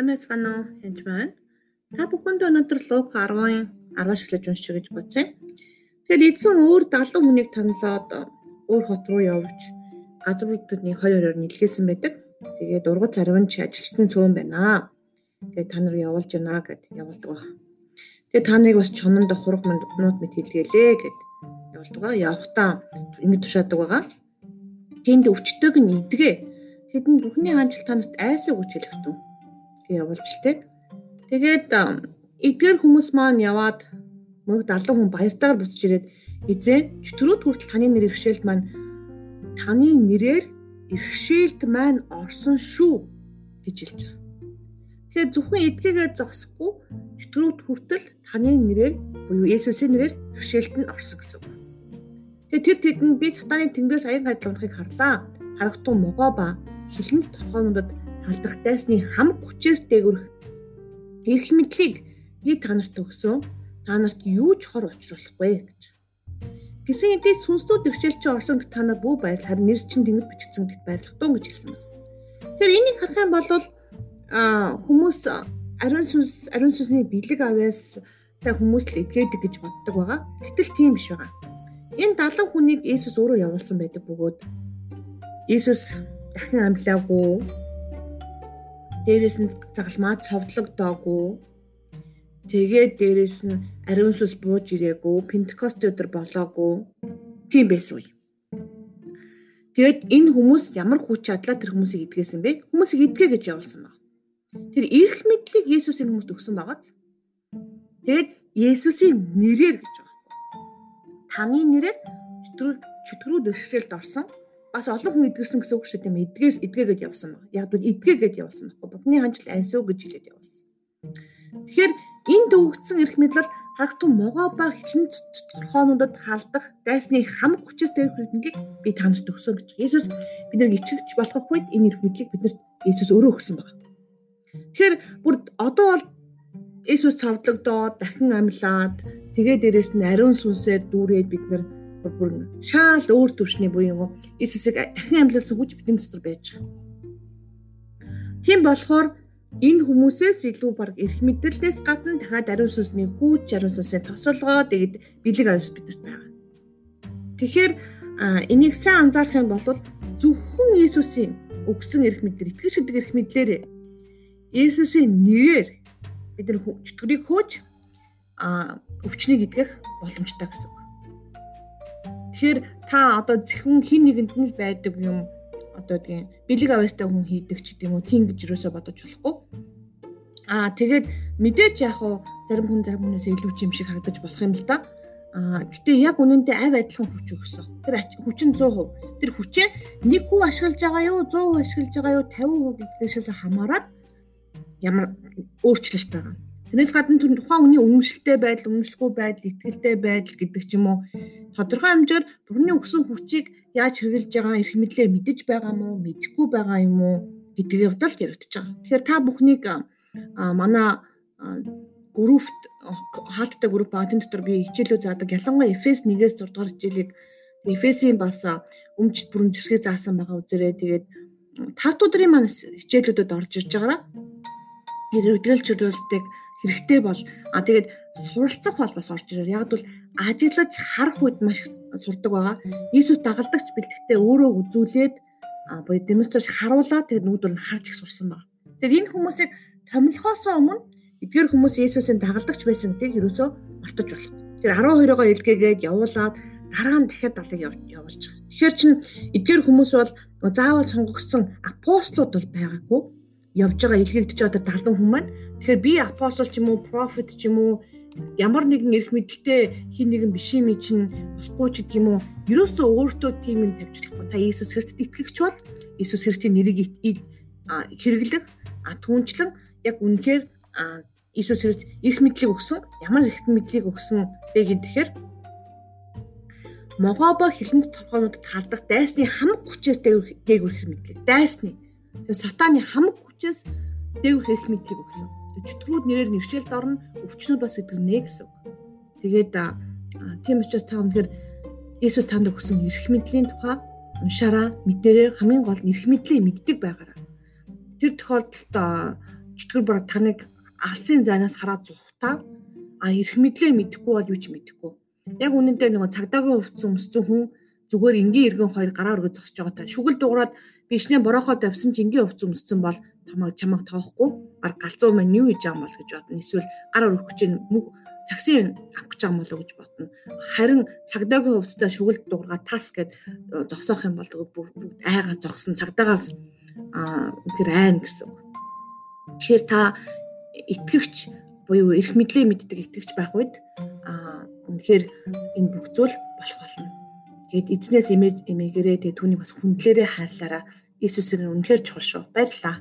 Сайн байцгаана уу? Янж байна. Та бүхэнд өнөөдөр Лук 10-ын 10-аас эхлэж уншиж гэж бодсон. Тэгэхээр эзэн өөр 70 хүнийг томлоод өөр хот руу явж газар бүрдэд нэг 20-оор нийлгээсэн байдаг. Тэгээд ургац арвинч ажилтны цөөн байна. Тэгээд та нар явуулж байна гэд явуулдаг баг. Тэгээд та нарыг бас чононд хург манднууд мэт хэлгээлээ гэд явуулдаг байгаа. Явахтаа ингэ тушаадаг байгаа. Тэнд өвчтөг нь идгээ. Тэдэнд бүхний ажилт танарт айсаа өгч явуулжтэй. Тэгээд эдгээр хүмүүс маань яваад мөнх 70 хүн баяртайгаар буцаж ирээд эзэн чөтгөрүүд хүртэл таны нэр иргэшээлт маань таны нэрээр иргэшээлт маань орсон шүү гэж хэлж байгаа. Тэгэхээр зөвхөн эдгээгээ зогсохгүй чөтгөрүүд хүртэл таны нэрээр буюу Есүсийн нэрээр иргэшээлт нь орсон гэсэн үг. Тэгээ тэр тэдэнд би сатаны тэнгэрээс аян гадал унахыг харлаа. Харагтун могоо ба хилэнд торхоонуудад алдах дайсны хамаг хүчээс дээгүрх эрх мэдлийг би та нарт өгсөн. Та нарт юу ч хор учруулахгүй гэж. Гэсэн хэдий сүнслүүд ирчэлч орсон та нар бүү байл харин нэрс чин тэнгэр бичсэн гэдэгт баярлах тун гэж хэлсэн байна. Тэгэхээр энийг харах юм бол хүмүүс ариун сүнс ариун сүнсний бэлэг авяас та хүмүүс л эдгээдэг гэж боддог байгаа. Гэтэл тийм биш байгаа. Энэ 70 хүнийг Иесус өөрөө явуулсан байдаг бөгөөд Иесус дахин амьлаагүй дээрэс нь загалмаа цовдлогдоогүй. Тэгээд дээрэс нь ариун сүс бууж ирээгүй, Пентекост өдөр болоогүй. Тийм байсан үе. Тэгээд энэ хүмүүс ямар хүч чадлаа тэр хүмүүсийг идгээсэн бэ? Хүмүүсийг идгээ гэж явуулсан баг. Тэр эрх мэдлийг Есүс энэ хүмүүст өгсөн байгааз. Тэгээд Есүсийн нэрээр гэж байгаа. Таны нэрээр чөтгөрүүд чөтгөрүүд өршөөлд орсон бас олон хүн эдгэрсэн гэсэн үг шүү дээ. Эдгээс эдгээгээд явсан баг. Яг бол эдгээгээд явсан баггүй. Бурхны ханжил ансуу гэж хэлээд явсан. Тэгэхээр энэ төвөгдсөн эрх мэдэл харагтун могоо ба хилэн торхоонуудад халдах дайсны хамаг хүчээс дээрх мэдлийг би танарт өгсөн гэж. Есүс биднийг ичгэж болгох үед энэ эрх мэдлийг биднэрт Есүс өөрөө өгсөн баг. Тэгэхээр бүр одоо бол Есүс цавдлагдоод дахин амьлаад тэгээ дээрэс нь ариун сүнсээр дүүрээд бид нар бүр шаал өөр төвшний буюу Иесусыг дахин амьлуулсан хүч бидний дотор байж байгаа. Тийм болохоор энэ хүмүүсээс илүү баг эрх мэдэлээс гадна дахиад ариун сүнсний хүч, ариун сүнсний тосолгоо тэгээд бэлэг авс бидэрт байгаа. Тэгэхээр энийг сайн анзаарах юм бол зөвхөн Иесусийн өгсөн эрх мэдэл, итгэж гэдэг эрх мэдлэр Иесусийн нэрээр бид нар чөтгөрийг хөөж өвчнийг идэх боломжтой гэсэн. Тэгэхээр та одоо зөвхөн хин нэгэнд нь л байдаг юм одоо тийм бэлэг авьяастай хүн хийдэг ч гэдэм үү тийм гэж юусоо бодож болохгүй. Аа тэгээд мэдээж яг уу зарим хүн зарим хүнээс илүү ч юм шиг харагдаж болох юм л да. Аа гэтээ яг үнэндээ авь адилхан хүч өгсөн. Тэр хүч нь 100%. Тэр хүчээ нэг хүн ашиглаж байгаа юу 100% ашиглаж байгаа юу 50% гэдгээс хамаарат ямар өөрчлөлт байгаа. Тэрнээс гадна тухайн хүний үнэмшилтэй байдал, үнэмшлэхгүй байдал, ихтгэлтэй байдал гэдэг ч юм уу тодорхой хэмжээр бүрний өгсөн хүчийг яаж хэрэгжилж байгаа эрх мэдлээ мэдэж байгаа мó, мэдэхгүй байгаа юм уу гэдгийг бодол яригдчихэж байгаа. Тэгэхээр та бүхнийг манай группт хаалттай групп ба тэн дотор би хичээлөө заадаг. Ялангуяа Эфес 1-ээс 6 дугаар хичээлийг Эфесийн бас өмчт бүрэн зэрэгээ заасан байгаа үзээрэй. Тэгээд тав өдрийн маань хичээлүүдэд орж ирж байгаараа хэрэгдэл чөлөөлтийг хэрэгтэй бол а тэгээд суралцах бол бас орж ирээр. Яг бол ажиглаж харах үед маш сурдаг байгаа. Иесус дагалдагч бэлтгэхдээ өөрөө үзүүлээд буюу демонстраж харуулаад тэгээд нүүдүүр нь харж их сурсан байна. Тэгэхээр энэ хүмүүсийг томилхоос өмнө эдгээр хүмүүс Иесусийн дагалдагч байсан гэдгийг юусоо мартаж болох. Тэр 12-оогоо илгээгээд явуулаад дараа нь дахиад далыг явуулж байгаа. Тэгэхээр чин эдгээр хүмүүс бол заавал сонгогдсон апостолууд бол байгаагүй явж байгаа илгээгдэж байгаа далдан хүмүүс маань. Тэгэхээр би апостол ч юм уу профет ч юм уу ямар нэгэн эрх мэдэлтэй хин нэгэн биш юм чинь болохгүй ч гэдэг юм уу ерөөсөө өөртөө тийм юм тавьчихлахгүй та Иесус Христэд итгэгч бол Иесус Христийн нэрийг хэрэглэх түнчлэн яг үнэхээр Иесус Христ эрх мэдлийг өгсөн ямар эрх мэдлийг өгсөн бэ гэхээр могообо хилэнд торхоонуудад халдах дайсны хамаг хүчээс дээгүрх мэдлэг дайсны. Тэгээ сатаны хамаг хүчээс дээгүрх эрх мэдлийг өгсөн. Чөтгөрүүд нэрээр нэршээлд орно, өвчнүүд бас итгэрнэ гэсэн. Тэгээд тийм учраас та өнөхөр Иесус танд өгсөн эрх мэдлийн тухай уншаараа мэдээрээ хамгийн гол нь эрх мэдлийг мэддэг байгаараа. Тэр тохиолдолд өчтгөр бүр таныг алсын зайнаас хараад зүхтаа а эрх мэдлээ мэдэхгүй бол юу ч мэдэхгүй. Яг үнэндээ нөгөө цагдаагийн хувцас өмссөн хүн зүгээр энгийн иргэн хоёр гараа өргөж зогсож байгаа та шүгэл дуурайад бишнээ борохоо тавьсан чи энгийн хувцас өмссөн бол тамаг чамаг тоохгүй гар галзуу маань юу хийж байгаа юм бол гэж бодно. Эсвэл гар өргөх гэж мөг такси авах гэж байгаа юм болоо гэж бодно. Харин цагдаагийн хувцастай шүгэл дуургаа тас гэд э, зогсоох юм бол бүгд айгаа зогсон цагдаагаас аа үнэхээрайн гэсэн. Тэгэхээр та итгэгч буюу эрх мэдлээ мэддэг итгэгч байх үед үнэхээр энэ бүх зүйл болох болно. Тэгэд эзнээс эмээгээрээ тэгээ түүнийг бас хүндлээрээ хайрлаараа Иесусыг үнэхээр чухал шүү. Баярлалаа.